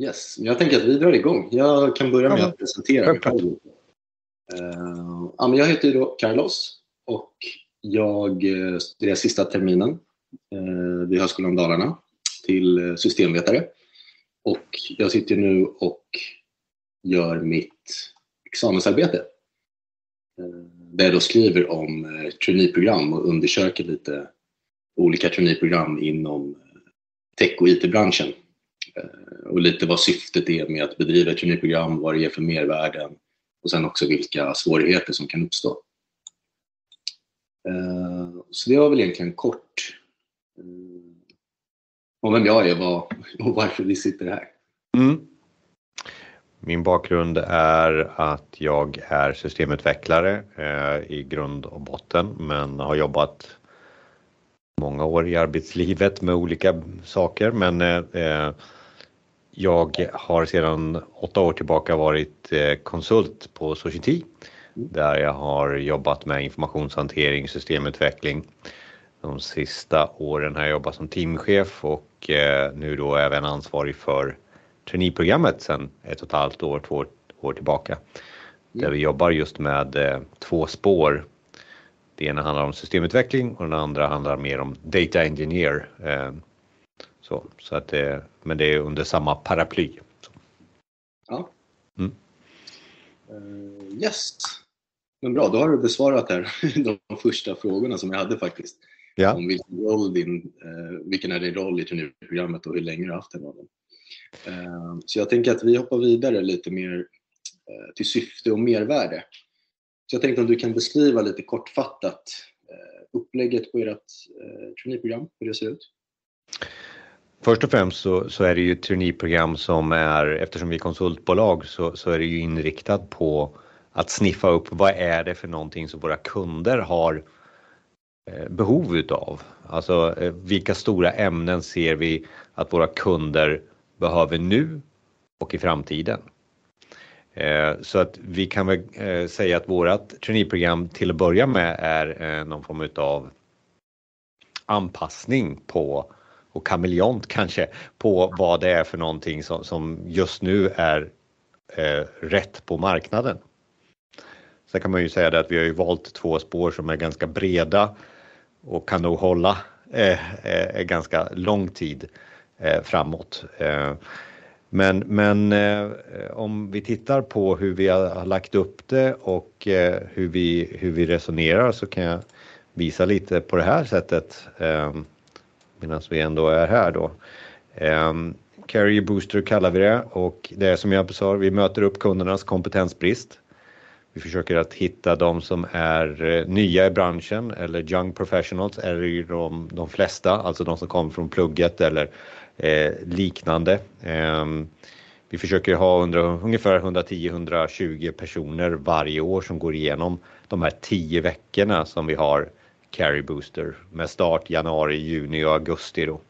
Yes, jag tänker att vi drar igång. Jag kan börja med att presentera mig själv. Uh, ja, jag heter då Carlos och jag studerar sista terminen uh, vid Högskolan Dalarna till systemvetare. Och jag sitter nu och gör mitt examensarbete där jag då skriver om traineeprogram och undersöker lite olika traineeprogram inom tech och IT-branschen Eh, Eh, och lite vad syftet är med att bedriva ett traineeprogram, vad det ger för mervärden och sen också vilka svårigheter som kan uppstå. Eh, så det var väl egentligen kort eh, om vem jag är och varför vi sitter här. Mm. Min bakgrund är att jag är systemutvecklare i grund och botten men har jobbat många år i arbetslivet med olika saker men jag har sedan åtta år tillbaka varit eh, konsult på Society där jag har jobbat med informationshantering, systemutveckling. De sista åren har jag jobbat som teamchef och eh, nu då även ansvarig för traineeprogrammet sedan ett och ett halvt år, två år tillbaka. Där vi jobbar just med eh, två spår. Det ena handlar om systemutveckling och den andra handlar mer om data engineer. Så, så att det, men det är under samma paraply. Så. Ja. Mm. Uh, yes. Men bra, då har du besvarat här de första frågorna som jag hade faktiskt. Ja. Om vilken, roll din, uh, vilken är din roll i turnerprogrammet och hur länge du har haft den rollen. Uh, så jag tänker att vi hoppar vidare lite mer till syfte och mervärde. Så jag tänkte om du kan beskriva lite kortfattat upplägget på ert eh, traineeprogram, hur det ser ut. Först och främst så, så är det ju ett traineeprogram som är, eftersom vi är konsultbolag, så, så är det ju inriktat på att sniffa upp vad är det för någonting som våra kunder har eh, behov utav. Alltså eh, vilka stora ämnen ser vi att våra kunder behöver nu och i framtiden. Eh, så att vi kan väl säga att vårat traineeprogram till att börja med är någon form utav anpassning på och kameleont kanske på vad det är för någonting som, som just nu är eh, rätt på marknaden. Sen kan man ju säga det att vi har ju valt två spår som är ganska breda och kan nog hålla eh, eh, ganska lång tid eh, framåt. Eh, men, men eh, om vi tittar på hur vi har lagt upp det och eh, hur, vi, hur vi resonerar så kan jag visa lite på det här sättet eh, medan vi ändå är här då. Um, Carrier Booster kallar vi det och det är som jag sa, vi möter upp kundernas kompetensbrist. Vi försöker att hitta de som är eh, nya i branschen eller young professionals eller de, de flesta, alltså de som kommer från plugget eller eh, liknande. Eh, vi försöker ha under, ungefär 110-120 personer varje år som går igenom de här tio veckorna som vi har Carry Booster med start januari, juni och augusti då.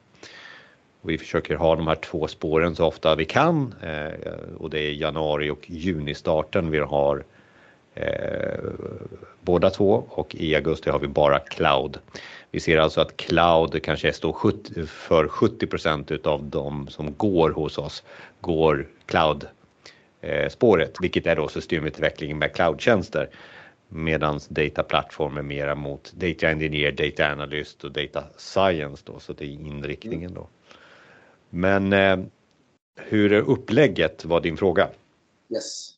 Vi försöker ha de här två spåren så ofta vi kan eh, och det är januari och junistarten vi har eh, båda två och i augusti har vi bara cloud. Vi ser alltså att cloud kanske står 70, för 70 procent utav de som går hos oss går cloud eh, spåret, vilket är då systemutveckling med cloudtjänster medans data platform är mera mot data engineer, data analyst och data science då, så det är inriktningen då. Men eh, hur är upplägget var din fråga? Yes.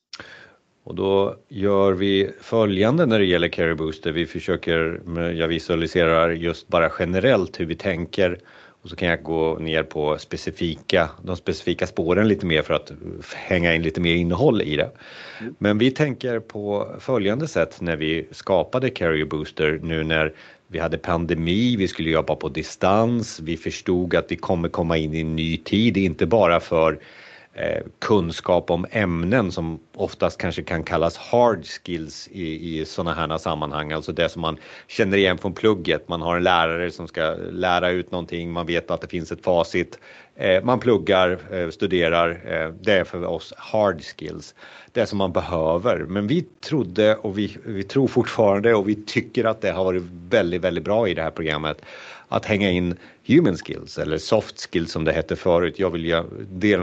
Och då gör vi följande när det gäller Carry Booster. Vi försöker, jag visualiserar just bara generellt hur vi tänker och så kan jag gå ner på specifika, de specifika spåren lite mer för att hänga in lite mer innehåll i det. Mm. Men vi tänker på följande sätt när vi skapade Carrier Booster nu när vi hade pandemi, vi skulle jobba på distans, vi förstod att vi kommer komma in i en ny tid, inte bara för Eh, kunskap om ämnen som oftast kanske kan kallas hard skills i, i sådana här sammanhang, alltså det som man känner igen från plugget. Man har en lärare som ska lära ut någonting, man vet att det finns ett facit, eh, man pluggar, eh, studerar. Eh, det är för oss hard skills, det som man behöver. Men vi trodde och vi, vi tror fortfarande och vi tycker att det har varit väldigt, väldigt bra i det här programmet att hänga in human skills eller soft skills som det hette förut. Jag vill del,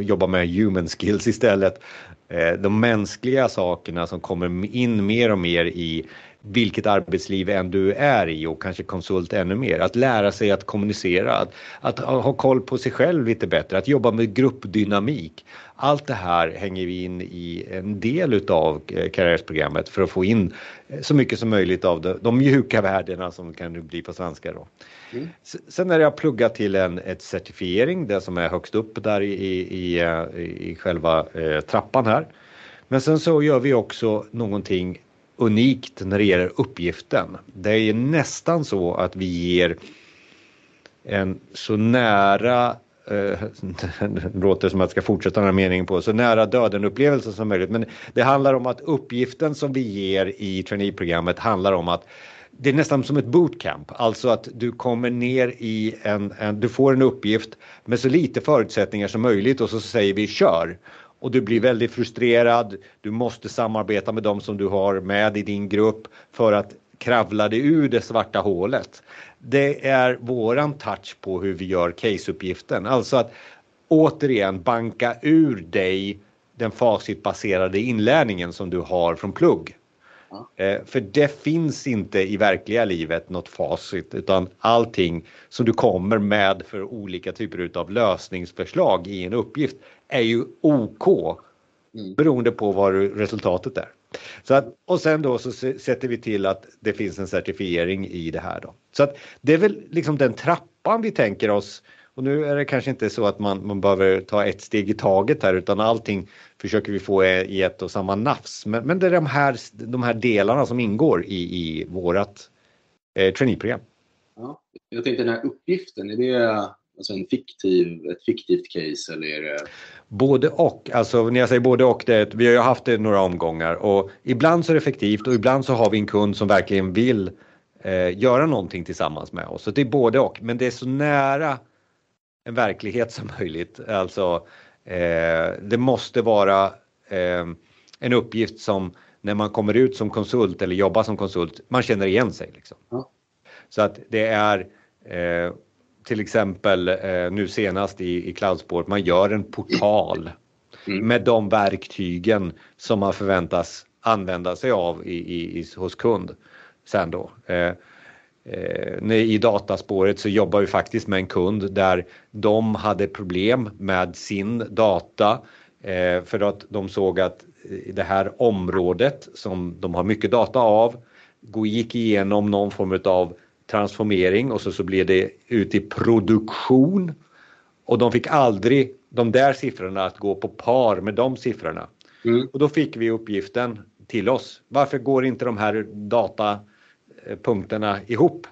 jobba med human skills istället. Eh, de mänskliga sakerna som kommer in mer och mer i vilket arbetsliv än du är i och kanske konsult ännu mer. Att lära sig att kommunicera, att, att, ha koll på sig själv lite bättre, att jobba med gruppdynamik. Allt det här hänger vi in i en del utav eh, karriärsprogrammet för att få in eh, så mycket som möjligt av de, de mjuka värdena som kan bli på svenska. Då. Mm. Sen är jag pluggat till en ett certifiering, det som är högst upp där i, i, i, eh, i själva trappan här. Men sen så gör vi också någonting unikt när det gäller uppgiften. Det är nästan så att vi ger en så nära eh, det låter som att jag ska fortsätta den här meningen på, så nära döden upplevelse som möjligt. Men det handlar om att uppgiften som vi ger i traineeprogrammet handlar om att det är nästan som ett bootcamp, alltså att du kommer ner i en, en, du får en uppgift med så lite förutsättningar som möjligt och så säger vi kör och du blir väldigt frustrerad. Du måste samarbeta med dem som du har med i din grupp för att kravla dig ur det svarta hålet. Det är våran touch på hur vi gör caseuppgiften, alltså att återigen banka ur dig den facitbaserade inlärningen som du har från plugg. Eh, för det finns inte i verkliga livet något facit utan allting som du kommer med för olika typer av lösningsförslag i en uppgift är ju OK mm. beroende på vad resultatet är. Så att, och sen då så sätter vi till att det finns en certifiering i det här då. Så att det är väl liksom den trappan vi tänker oss. Och nu är det kanske inte så att man, man behöver ta ett steg i taget här utan allting försöker vi få i ett och samma nafs. Men, men det är de här, de här delarna som ingår i, i vårat eh, traineeprogram. Ja, jag tänkte den här uppgiften, är det alltså en fiktiv, ett fiktivt case eller är det? Både och. Alltså när jag säger både och, det, vi har ju haft det några omgångar och ibland så är det effektivt och ibland så har vi en kund som verkligen vill eh, göra någonting tillsammans med oss. Så det är både och, men det är så nära en verklighet som möjligt. Alltså eh, det måste vara eh, en uppgift som när man kommer ut som konsult eller jobbar som konsult, man känner igen sig. Liksom. Ja. Så att det är eh, till exempel eh, nu senast i, i Cloudsport, man gör en portal mm. med de verktygen som man förväntas använda sig av i, i, hos kund. Sen då. Eh, eh, I dataspåret så jobbar vi faktiskt med en kund där de hade problem med sin data eh, för att de såg att det här området som de har mycket data av gick igenom någon form av transformering och så, så blev det ut i produktion. Och de fick aldrig de där siffrorna att gå på par med de siffrorna. Mm. Och då fick vi uppgiften till oss. Varför går inte de här datapunkterna ihop?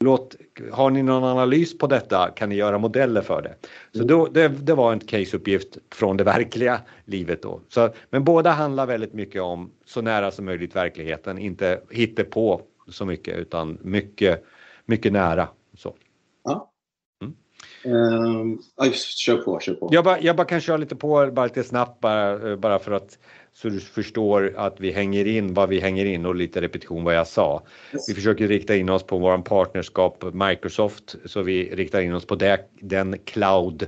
Låt, har ni någon analys på detta kan ni göra modeller för det. Så då, det, det var en caseuppgift från det verkliga livet då. Så, men båda handlar väldigt mycket om så nära som möjligt verkligheten, inte på så mycket utan mycket, mycket nära. Uh, kör på, kör på. Jag bara, jag bara kan köra lite på, bara lite snabbt bara, eh, bara för att så du förstår att vi hänger in vad vi hänger in och lite repetition vad jag sa. Yes. Vi försöker rikta in oss på våran partnerskap Microsoft så vi riktar in oss på det, den cloud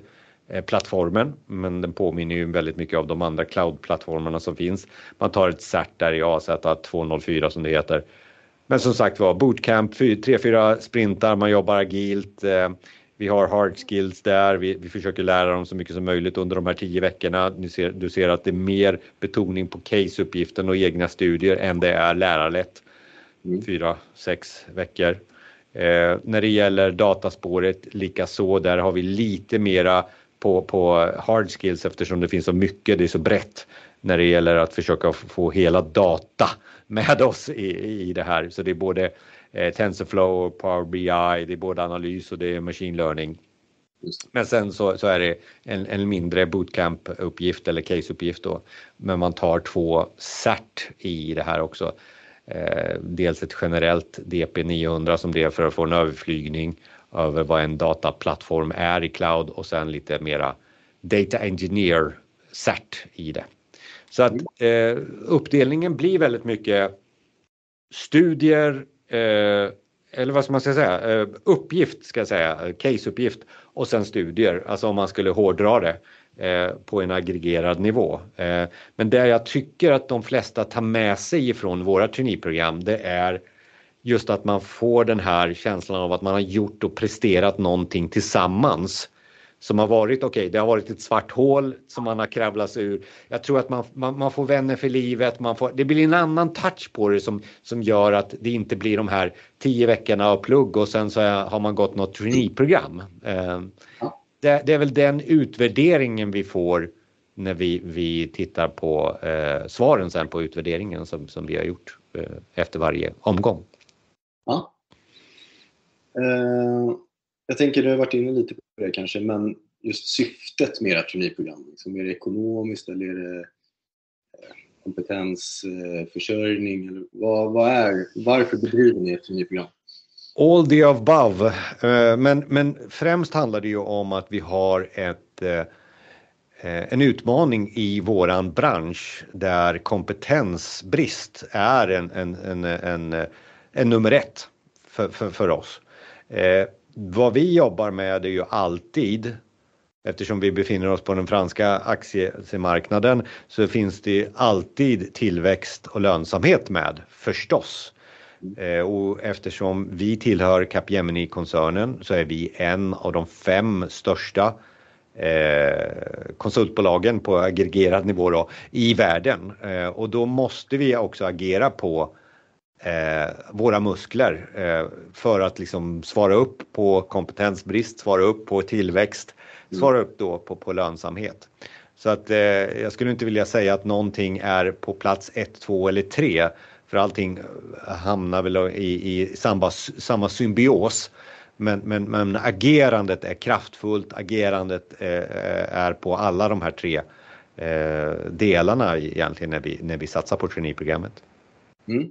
plattformen, men den påminner ju väldigt mycket av de andra cloud-plattformarna som finns. Man tar ett cert där i AZ 204 som det heter men som sagt var, bootcamp, tre, fyra sprintar, man jobbar agilt. Vi har hard skills där, vi, vi försöker lära dem så mycket som möjligt under de här tio veckorna. Du ser, du ser att det är mer betoning på caseuppgiften och egna studier än det är lärarlätt. Mm. Fyra, sex veckor. Eh, när det gäller dataspåret likaså, där har vi lite mera på, på hard skills eftersom det finns så mycket, det är så brett när det gäller att försöka få hela data med oss i, i det här. Så det är både TensorFlow och Power BI, det är både analys och det är machine learning. Men sen så, så är det en, en mindre bootcamp-uppgift eller case-uppgift då. Men man tar två cert i det här också. Eh, dels ett generellt DP900 som det är för att få en överflygning över vad en dataplattform är i cloud och sen lite mera Data Engineer cert i det. Så att eh, uppdelningen blir väldigt mycket studier, eh, eller vad ska man säga, eh, uppgift ska jag säga, caseuppgift. Och sen studier, alltså om man skulle hårdra det eh, på en aggregerad nivå. Eh, men det jag tycker att de flesta tar med sig ifrån våra traineeprogram det är just att man får den här känslan av att man har gjort och presterat någonting tillsammans som har varit, okej, okay, det har varit ett svart hål som man har kravlat sig ur. Jag tror att man, man, man, får vänner för livet, man får, det blir en annan touch på det som, som gör att det inte blir de här tio veckorna av plugg och sen så har man gått något traineeprogram. Eh, det, det, är väl den utvärderingen vi får när vi, vi tittar på eh, svaren sen på utvärderingen som, som vi har gjort eh, efter varje omgång. Ja. Uh, jag tänker, du har varit inne lite på det kanske, men just syftet med ert traineeprogram. Liksom, är det ekonomiskt eller är det eh, kompetensförsörjning? Eller vad, vad är, varför bedriver ni ett traineeprogram? All the above. Eh, men, men främst handlar det ju om att vi har ett eh, en utmaning i våran bransch där kompetensbrist är en, en, en, en en nummer ett för, för, för oss. Vad vi jobbar med är ju alltid Eftersom vi befinner oss på den franska aktiemarknaden så finns det alltid tillväxt och lönsamhet med förstås. Eh, och eftersom vi tillhör Capgemini-koncernen så är vi en av de fem största eh, konsultbolagen på aggregerad nivå då, i världen. Eh, och då måste vi också agera på eh, våra muskler eh, för att liksom svara upp på kompetensbrist, svara upp på tillväxt, mm. svara upp då på, på lönsamhet. Så att eh, jag skulle inte vilja säga att någonting är på plats 1, 2 eller 3 för allting hamnar väl i, i samma, samma symbios. Men, men, men agerandet är kraftfullt, agerandet eh, är på alla de här tre eh, delarna egentligen när vi, när vi satsar på traineeprogrammet. Mm.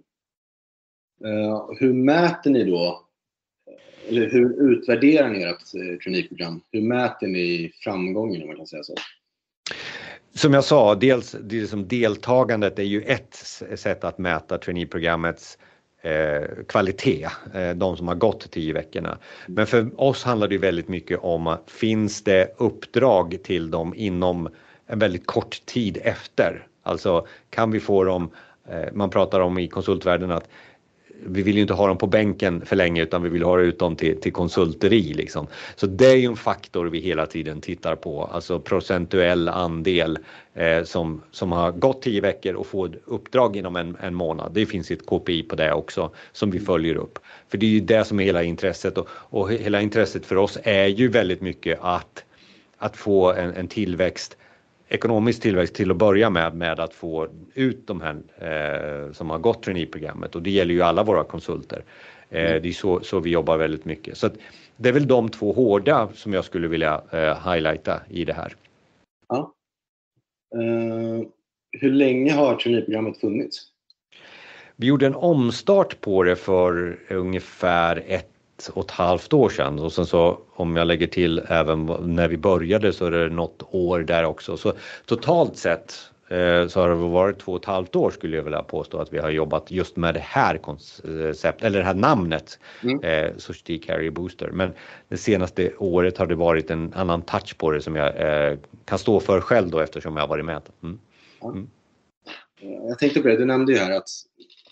Uh, hur mäter ni då, eller hur utvärderar ni ert eh, klinikprogram? traineeprogram? Hur mäter ni framgången om man kan säga så? Som jag sa, dels det som liksom deltagandet är ju ett sätt att mäta traineeprogrammets eh, kvalitet, eh, de som har gått tio veckorna. Men för oss handlar det väldigt mycket om att finns det uppdrag till dem inom en väldigt kort tid efter? Alltså kan vi få dem, eh, man pratar om i konsultvärlden att vi vill ju inte ha dem på bänken för länge utan vi vill ha ut dem till, till konsulteri. Liksom. Så det är ju en faktor vi hela tiden tittar på, alltså procentuell andel eh, som, som har gått tio veckor och får uppdrag inom en, en månad. Det finns ett KPI på det också som vi följer upp. För det är ju det som är hela intresset och, och hela intresset för oss är ju väldigt mycket att, att få en, en tillväxt ekonomisk tillväxt till att börja med, med att få ut de här eh, som har gått traineeprogrammet och det gäller ju alla våra konsulter. Eh, mm. det är så, så vi jobbar väldigt mycket. Så det är väl de två hårda som jag skulle vilja eh, highlighta i det här. Ja. Uh, hur länge har traineeprogrammet funnits? Vi gjorde en omstart på det för ungefär ett och ett halvt år sedan och sen så om jag lägger till även när vi började så är det något år där också. Så totalt sett eh, så har det varit två och ett halvt år skulle jag vilja påstå att vi har jobbat just med det här konceptet eller det här namnet mm. eh, Society Carrier Booster. Men det senaste året har det varit en annan touch på det som jag eh, kan stå för själv då eftersom jag har varit med. Mm. Mm. Jag tänkte på det, du nämnde ju här att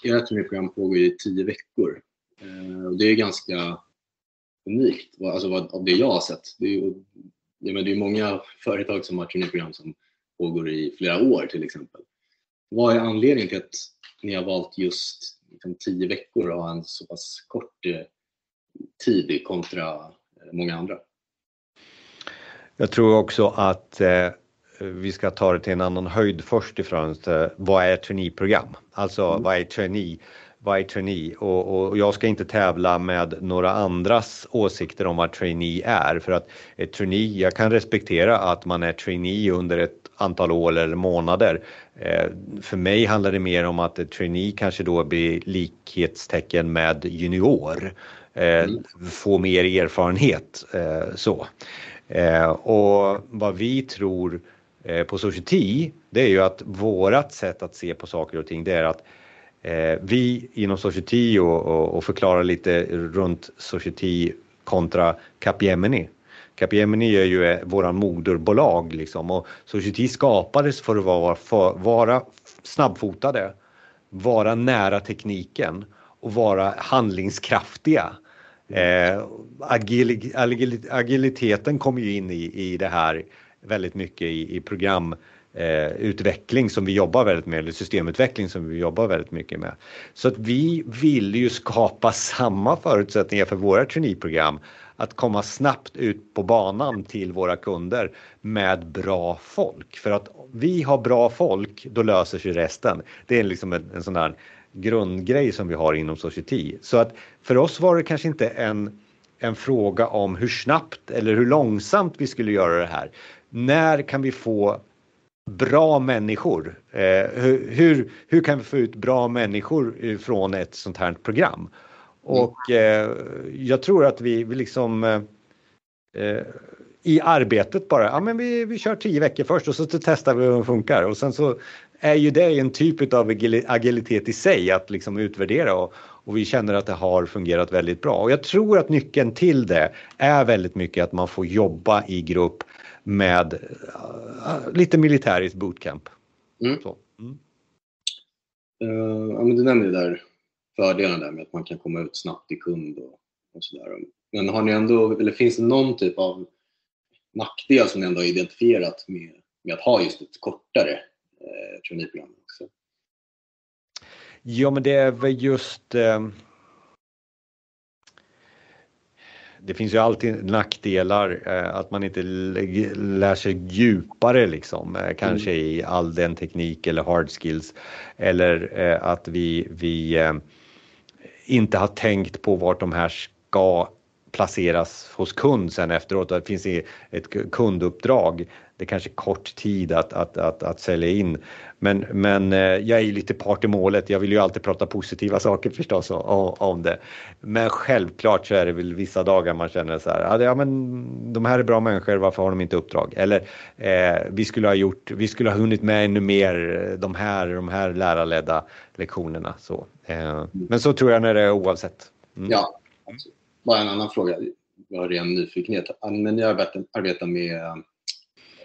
ert program pågår i tio veckor. Eh, det är ganska unikt, alltså av det jag har sett. Det är ju ja, men det är många företag som har traineeprogram som pågår i flera år till exempel. Vad är anledningen till att ni har valt just liksom, tio veckor och ha en så pass kort eh, tid kontra eh, många andra? Jag tror också att eh, vi ska ta det till en annan höjd först ifrån. Vad är traineeprogram? Alltså mm. vad är trainee? Vad är trainee? Och, och, jag ska inte tävla med några andras åsikter om vad trainee är för att ett trainee, jag kan respektera att man är trainee under ett antal år eller månader. Eh, för mig handlar det mer om att ett trainee kanske då blir likhetstecken med junior. Eh, mm. Få mer erfarenhet eh, så. Och vad vi tror på Society, det är ju att vårat sätt att se på saker och ting, det är att vi inom Society och, och, och förklarar lite runt Society kontra Capgemini. Capgemini är ju eh, våran moderbolag liksom och Society skapades för att vara, för, vara snabbfotade, vara nära tekniken och vara handlingskraftiga. Eh, agil, agil, agiliteten kommer ju in i, i det här väldigt mycket i, i program eh, utveckling som vi jobbar väldigt med, eller systemutveckling som vi jobbar väldigt mycket med. Så att vi vill ju skapa samma förutsättningar för våra traineeprogram att komma snabbt ut på banan till våra kunder med bra folk. För att vi har bra folk, då löser sig resten. Det är liksom en, en sån där grundgrej som vi har inom Society. Så att för oss var det kanske inte en, en fråga om hur snabbt eller hur långsamt vi skulle göra det här. När kan vi få bra människor? Eh, hur, hur, hur, kan vi få ut bra människor från ett sånt här program? Och eh, jag tror att vi, vi liksom eh, eh, i arbetet bara, ja men vi, vi kör tio veckor först och så testar vi hur det funkar och sen så är ju det en typ av agilitet i sig att liksom utvärdera och, och vi känner att det har fungerat väldigt bra. Och jag tror att nyckeln till det är väldigt mycket att man får jobba i grupp med uh, lite militäriskt bootcamp. Mm. Mm. Uh, ja, men du nämnde där fördelen där med att man kan komma ut snabbt till kund och, och sådär. Men har ni ändå, eller finns det någon typ av nackdel som ni ändå har identifierat med, med att ha just ett kortare eh, traineeprogram också? Ja, men det är väl just eh, det finns ju alltid nackdelar eh, att man inte lär sig djupare liksom, eh, kanske mm. i all den teknik eller hard skills. Eller eh, att vi, vi inte har tänkt på vart de här ska placeras hos kund sen efteråt. Det finns ett kunduppdrag. Det är kanske kort tid att, att, att, att sälja in. Men, men eh, jag är ju lite part i målet. Jag vill ju alltid prata positiva saker förstås om det. Men självklart så är det väl vissa dagar man känner så här. Ja, men de här är bra människor. Varför har de inte uppdrag? Eller eh, vi skulle ha gjort. Vi skulle ha hunnit med ännu mer eh, de här, de här lärarledda lektionerna. Så. Eh, men så tror jag när det är oavsett. Mm. Ja, bara en annan fråga. Jag har ren nyfikenhet. Men jag arbetar med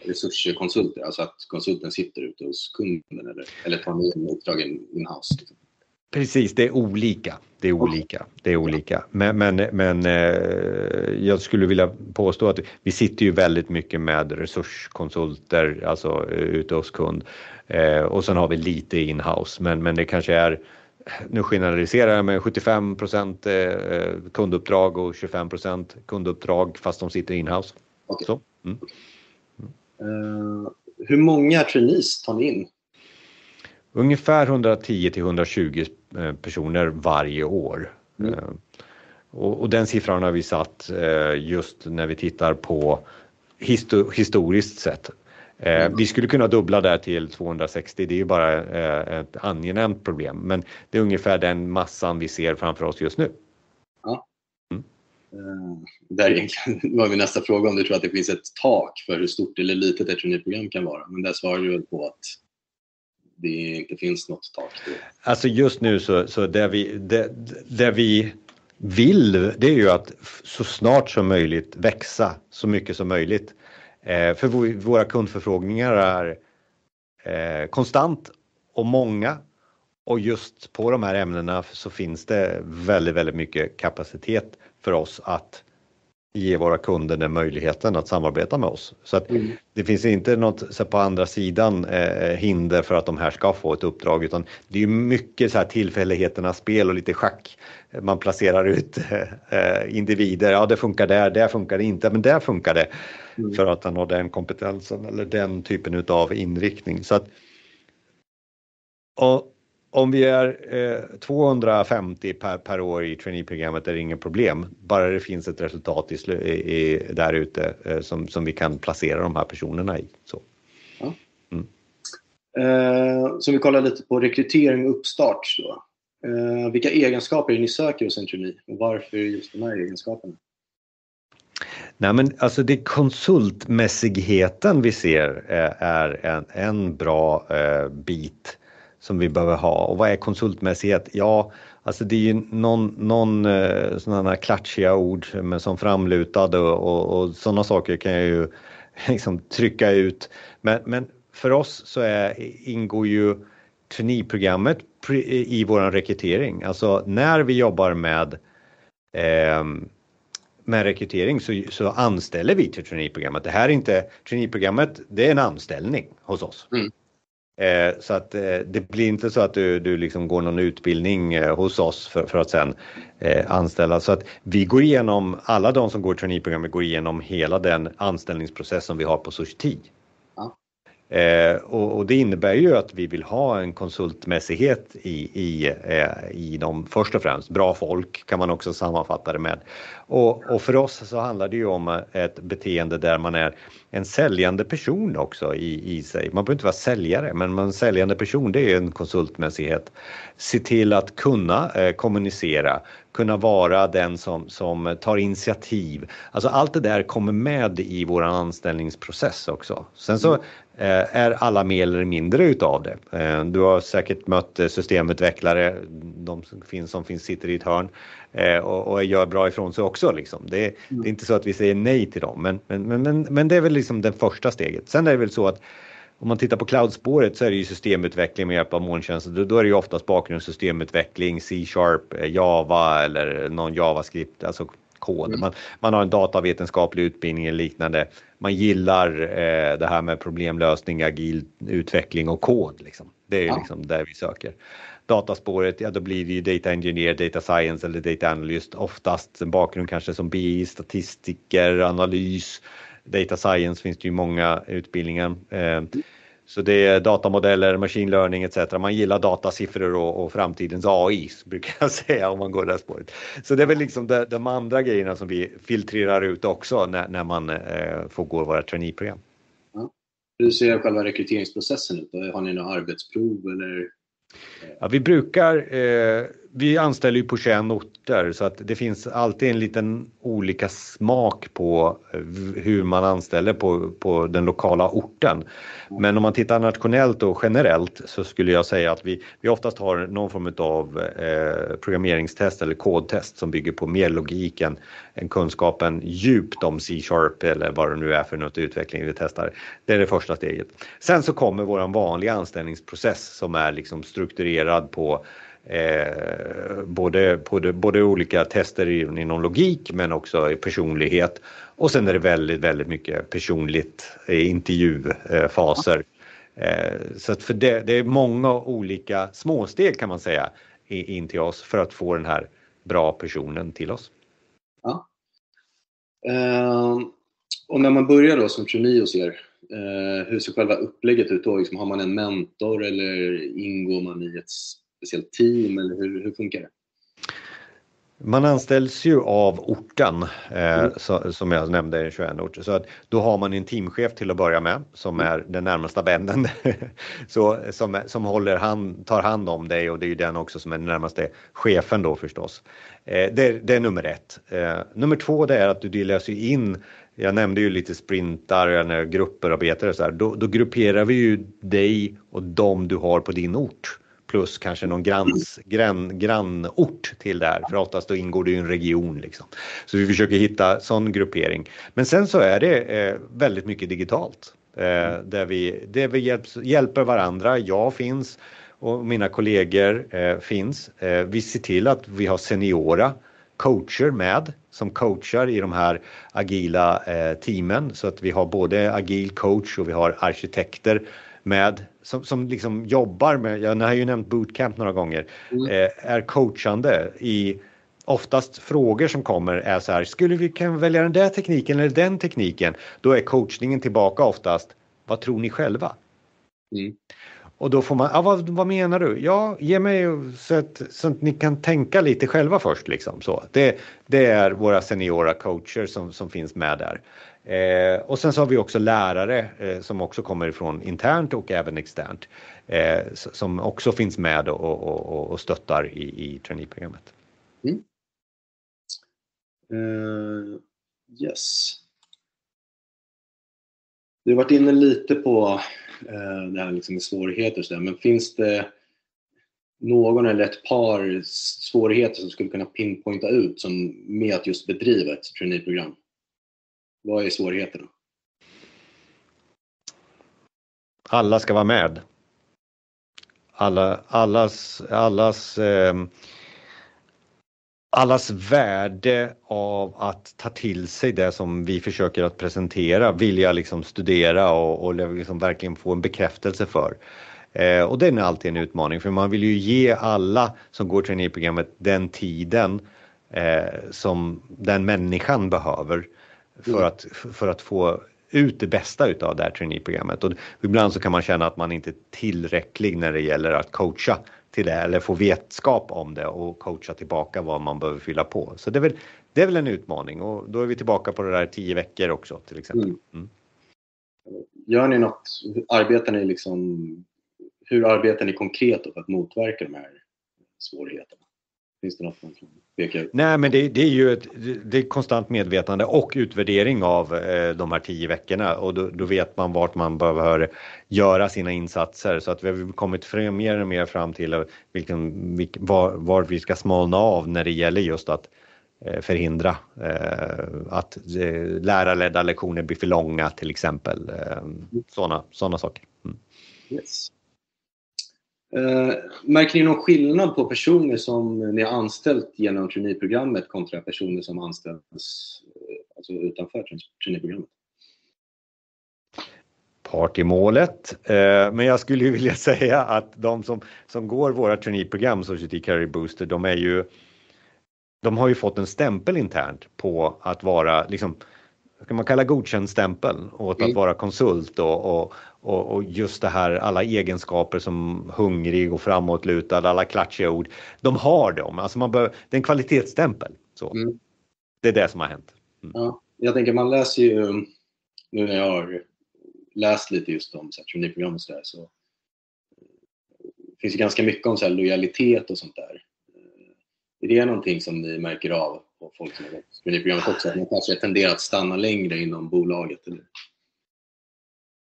resurskonsulter, alltså att konsulten sitter ute hos kunden eller, eller tar med in uppdragen in-house? Liksom. Precis, det är olika. Det är olika. Det är olika. Men, men, men eh, jag skulle vilja påstå att vi sitter ju väldigt mycket med resurskonsulter, alltså eh, ute hos kund. Eh, och sen har vi lite in-house, men, men det kanske är nu generaliserar jag med 75 eh, kunduppdrag och 25% kunduppdrag fast de sitter in-house. Okay. Mm. Uh, hur många trainees tar ni in? Ungefär 110 till 120 eh, personer varje år. Mm. Uh, och, och, den siffran har vi satt uh, just när vi tittar på histor historiskt sett. Mm. Vi skulle kunna dubbla det till 260, det är ju bara ett angenämt problem, men det är ungefär den massan vi ser framför oss just nu. Ja. Uh, där egentligen var min nästa fråga om du tror att det finns ett tak för hur stort eller litet ett traineeprogram kan vara. Men där svarar du väl på att det inte finns något tak. Alltså just nu så, så det, vi, det, det vi vill det är ju att så snart som möjligt växa så mycket som möjligt. Eh, för våra kundförfrågningar är eh, konstant och många. Och just på de här ämnena så finns det väldigt, väldigt mycket kapacitet för oss att ge våra kunder den möjligheten att samarbeta med oss. Så att mm. det finns inte något så på andra sidan eh, hinder för att de här ska få ett uppdrag utan det är mycket så här tillfälligheternas spel och lite schack. Man placerar ut eh, individer, ja det funkar där, det funkar inte, men där funkar det. Mm. För att han har den kompetensen eller den typen av inriktning. Så att, och om vi är eh, 250 per, per år i traineeprogrammet är det inget problem. Bara det finns ett resultat i, i, där ute eh, som, som vi kan placera de här personerna i. Så. Ja. Mm. Eh, så vi kollar lite på rekrytering och uppstart. Då. Eh, vilka egenskaper är ni söker hos en trainee och varför just de här egenskaperna? Nej, men alltså det konsultmässigheten vi ser eh, är en, en bra eh, bit som vi behöver ha. Och vad är konsultmässighet? Ja, alltså det är ju någon, någon eh, sådana här klatschiga ord men som framlutade och, och, och sådana saker kan jag ju liksom trycka ut. Men, men för oss så är, ingår ju traineeprogrammet i vår rekrytering. Alltså när vi jobbar med eh, med rekrytering så, så anställer vi till traineeprogrammet. Det här är inte, traineeprogrammet det är en anställning hos oss. Mm. Eh, så att eh, det blir inte så att du, du liksom går någon utbildning eh, hos oss för, för att sen eh, anställa. Så att vi går igenom, alla de som går traineeprogrammet går igenom hela den anställningsprocess som vi har på Society. Eh, och, och, det innebär ju att vi vill ha en konsultmässighet i, i, eh, i dem först och främst. Bra folk kan man också sammanfatta det med. Och, och, för oss så handlar det ju om eh, ett beteende där man är en säljande person också i, i sig. Man behöver inte vara säljare men en säljande person det är en konsultmässighet. Se till att kunna eh, kommunicera, kunna vara den som, som tar initiativ. Alltså allt det där kommer med i vår anställningsprocess också. Sen så Eh, är alla mer eller mindre utav det. Eh, du har säkert mött eh, systemutvecklare, de som finns, som finns sitter i ett hörn eh, och, och gör bra ifrån sig också. Liksom. Det, är, det, är inte så att vi säger nej till dem, men, men, men, men det är väl liksom det första steget. Sen är det väl så att om man tittar på cloudspåret så är det ju systemutveckling med hjälp av molntjänster. Då, då är det ju oftast bakgrundssystemutveckling, C-sharp, Java eller någon JavaScript, alltså kod. Mm. Man, man har en datavetenskaplig utbildning eller liknande. Man gillar eh, det här med problemlösning, agil utveckling och kod. Liksom. Det är ja. liksom där vi söker. Dataspåret, ja då blir det ju data engineer, data science eller data analyst. Oftast en bakgrund kanske som BI, statistiker, analys. Data science finns det ju många utbildningar. Eh, så det är datamodeller, machine learning etc. Man gillar datasiffror och, och framtidens AI brukar jag säga om man går det här spåret. Så det är väl liksom de, de andra grejerna som vi filtrerar ut också när, när man eh, får gå våra traineeprogram. Ja. Hur ser själva rekryteringsprocessen ut? Har ni några arbetsprov eller? Ja, vi brukar, eh, vi anställer ju på 21 orter så att det finns alltid en liten olika smak på eh, hur man anställer på, på den lokala orten. Men om man tittar nationellt och generellt så skulle jag säga att vi, vi oftast har någon form av eh, programmeringstest eller kodtest som bygger på mer logik än, än kunskapen djupt om C-sharp eller vad det nu är för något utveckling vi testar. Det är det första steget. Sen så kommer våran vanliga anställningsprocess som är liksom strukturerad på Eh, både, både, både olika tester inom logik men också i personlighet. Och sen är det väldigt, väldigt mycket personligt intervjufaser. Eh, så att för det, det är många olika småsteg kan man säga in till oss för att få den här bra personen till oss. Ja. Eh, och när man börjar då som trainee hos er, eh, hur ser själva upplägget ut då? Liksom, har man en mentor eller ingår man i ett speciellt team eller hur, hur funkar det? Man anställs ju av orten eh, mm. så, som jag nämnde, i 21 orter. Så att då har man en teamchef till att börja med som mm. är den närmsta vännen. så, som, som håller hand, tar hand om dig och det är ju den också som är den närmaste chefen då förstås. Eh, det, det, är nummer ett. Eh, nummer två det är att du delas in jag nämnde ju lite sprintar, grupper arbetare så här. Då, då grupperar vi ju dig och de du har på din ort plus kanske någon grans, grann, grannort till det här, för oftast då ingår det ju en region. Liksom. Så vi försöker hitta sån gruppering. Men sen så är det eh, väldigt mycket digitalt eh, där vi, där vi hjälps, hjälper varandra. Jag finns och mina kollegor eh, finns. Eh, vi ser till att vi har seniora coacher med som coachar i de här agila eh, teamen så att vi har både agil coach och vi har arkitekter med som, som liksom jobbar med, jag har ju nämnt bootcamp några gånger, mm. eh, är coachande i oftast frågor som kommer är så här, skulle vi kan välja den där tekniken eller den tekniken? Då är coachningen tillbaka oftast, vad tror ni själva? Mm. Och då får man, ah, vad, vad menar du? Ja, ge mig så att, så att ni kan tänka lite själva först. Liksom, så. Det, det är våra seniora coacher som, som finns med där. Eh, och sen så har vi också lärare eh, som också kommer ifrån internt och även externt eh, som också finns med och, och, och stöttar i, i traineeprogrammet. Mm. Uh, yes. Du har varit inne lite på uh, det här liksom med svårigheter och så där, men finns det någon eller ett par svårigheter som skulle kunna pinpointa ut som med att just bedriva ett traineeprogram? Vad är svårigheterna? Alla ska vara med. Alla, allas, allas, eh, allas värde av att ta till sig det som vi försöker att presentera, vilja liksom studera och, och liksom verkligen få en bekräftelse för. Eh, och den är alltid en utmaning för man vill ju ge alla som går traineeprogrammet den tiden eh, som den människan behöver för, mm. att, för att få ut det bästa utav det här traineeprogrammet. Och ibland så kan man känna att man inte är tillräcklig när det gäller att coacha till det eller få vetskap om det och coacha tillbaka vad man behöver fylla på. Så det är väl, det är väl en utmaning och då är vi tillbaka på det där tio veckor också till exempel. Mm. Mm. Gör ni något, arbetar ni liksom hur arbetar ni konkret för att motverka de här svårigheterna? Finns det något man kan peka ut? Nej, men det, det är ju ett det är konstant medvetande och utvärdering av eh, de här tio veckorna och då, då, vet man vart man behöver göra sina insatser så att vi har kommit fram, mer och mer fram till vilken, vilken, var, var vi ska smalna av när det gäller just att eh, förhindra eh, att eh, lärarledda lektioner blir för långa till exempel. Sådana mm. såna saker. Mm. Yes. Eh, märker ni någon skillnad på personer som ni har anställt genom traineeprogrammet kontra personer som anställs eh, alltså utanför traineeprogrammet? Part i målet. Eh, men jag skulle ju vilja säga att de som, som går våra traineeprogram, Society Career Booster, de är ju de har ju fått en stämpel internt på att vara liksom kan man kalla godkänd stämpel åt att vara konsult och, och, och, just det här alla egenskaper som hungrig och framåtlutad, alla klatschiga ord. De har dem, alltså man bör, det är en kvalitetsstämpel. Så. Mm. Det är det som har hänt. Mm. Ja, jag tänker man läser ju, nu när jag har läst lite just om traineeprogram och sådär så det finns ju ganska mycket om så lojalitet och sånt där. Är det någonting som ni märker av på folk som har gått traineeprogrammet också? Att man kanske tenderar att stanna längre inom bolaget? Eller?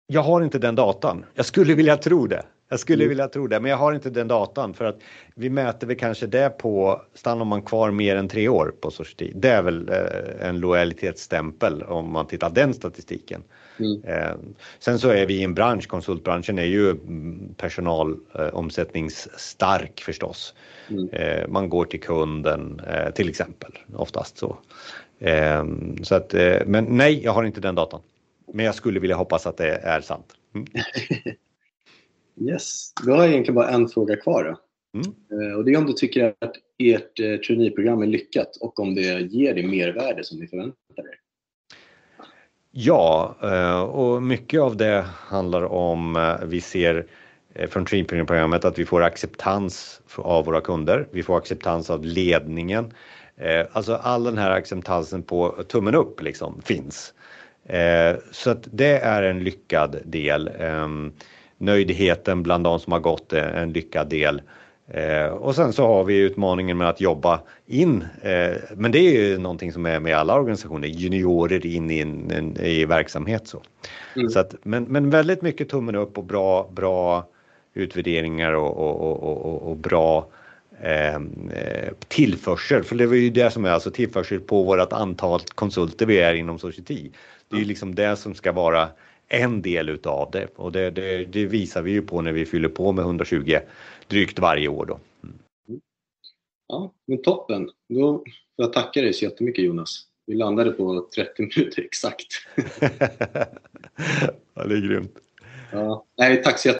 Jag har inte den datan. Jag skulle vilja tro det. Jag skulle mm. vilja tro det, men jag har inte den datan för att vi mäter väl kanske det på, stannar man kvar mer än tre år på Society? Det är väl eh, en lojalitetsstämpel om man tittar den statistiken. Mm. Eh, sen så är vi i en bransch, konsultbranschen är ju personalomsättningsstark eh, förstås. Mm. Eh, man går till kunden till exempel, oftast så. Så att, men nej, jag har inte den datan. Men jag skulle vilja hoppas att det är sant. Mm. yes, då har jag egentligen bara en fråga kvar. Då. Mm. Och det är om du tycker att ert traineeprogram är lyckat och om det ger det mervärde som ni förväntar er? Ja, och mycket av det handlar om vi ser Eh, från Traineeprogrammet att vi får acceptans av våra kunder. Vi får acceptans av ledningen. Eh, alltså all den här acceptansen på tummen upp liksom finns. Eh, så att det är en lyckad del. Nöjdheten bland de som har gått en lyckad del. Och sen så har vi utmaningen med att jobba in, men det är ju någonting som är med alla organisationer, juniorer in i, en, i verksamhet. Så. Mm. så att, men, men väldigt mycket tummen upp och bra, bra utvärderingar och, och, och, och bra ehm, eh, tillförsel. För det var ju det som är alltså tillförsel på vårt antal konsulter vi är inom Society. Det är ju liksom det som ska vara en del utav det och det, det, det, visar vi ju på när vi fyller på med 120 drygt varje år då. Mm. Ja, men toppen. Då får jag tacka dig så jättemycket Jonas. Vi landade på 30 minuter exakt. ja, det är grymt. Ja. Nej, tack så jättemycket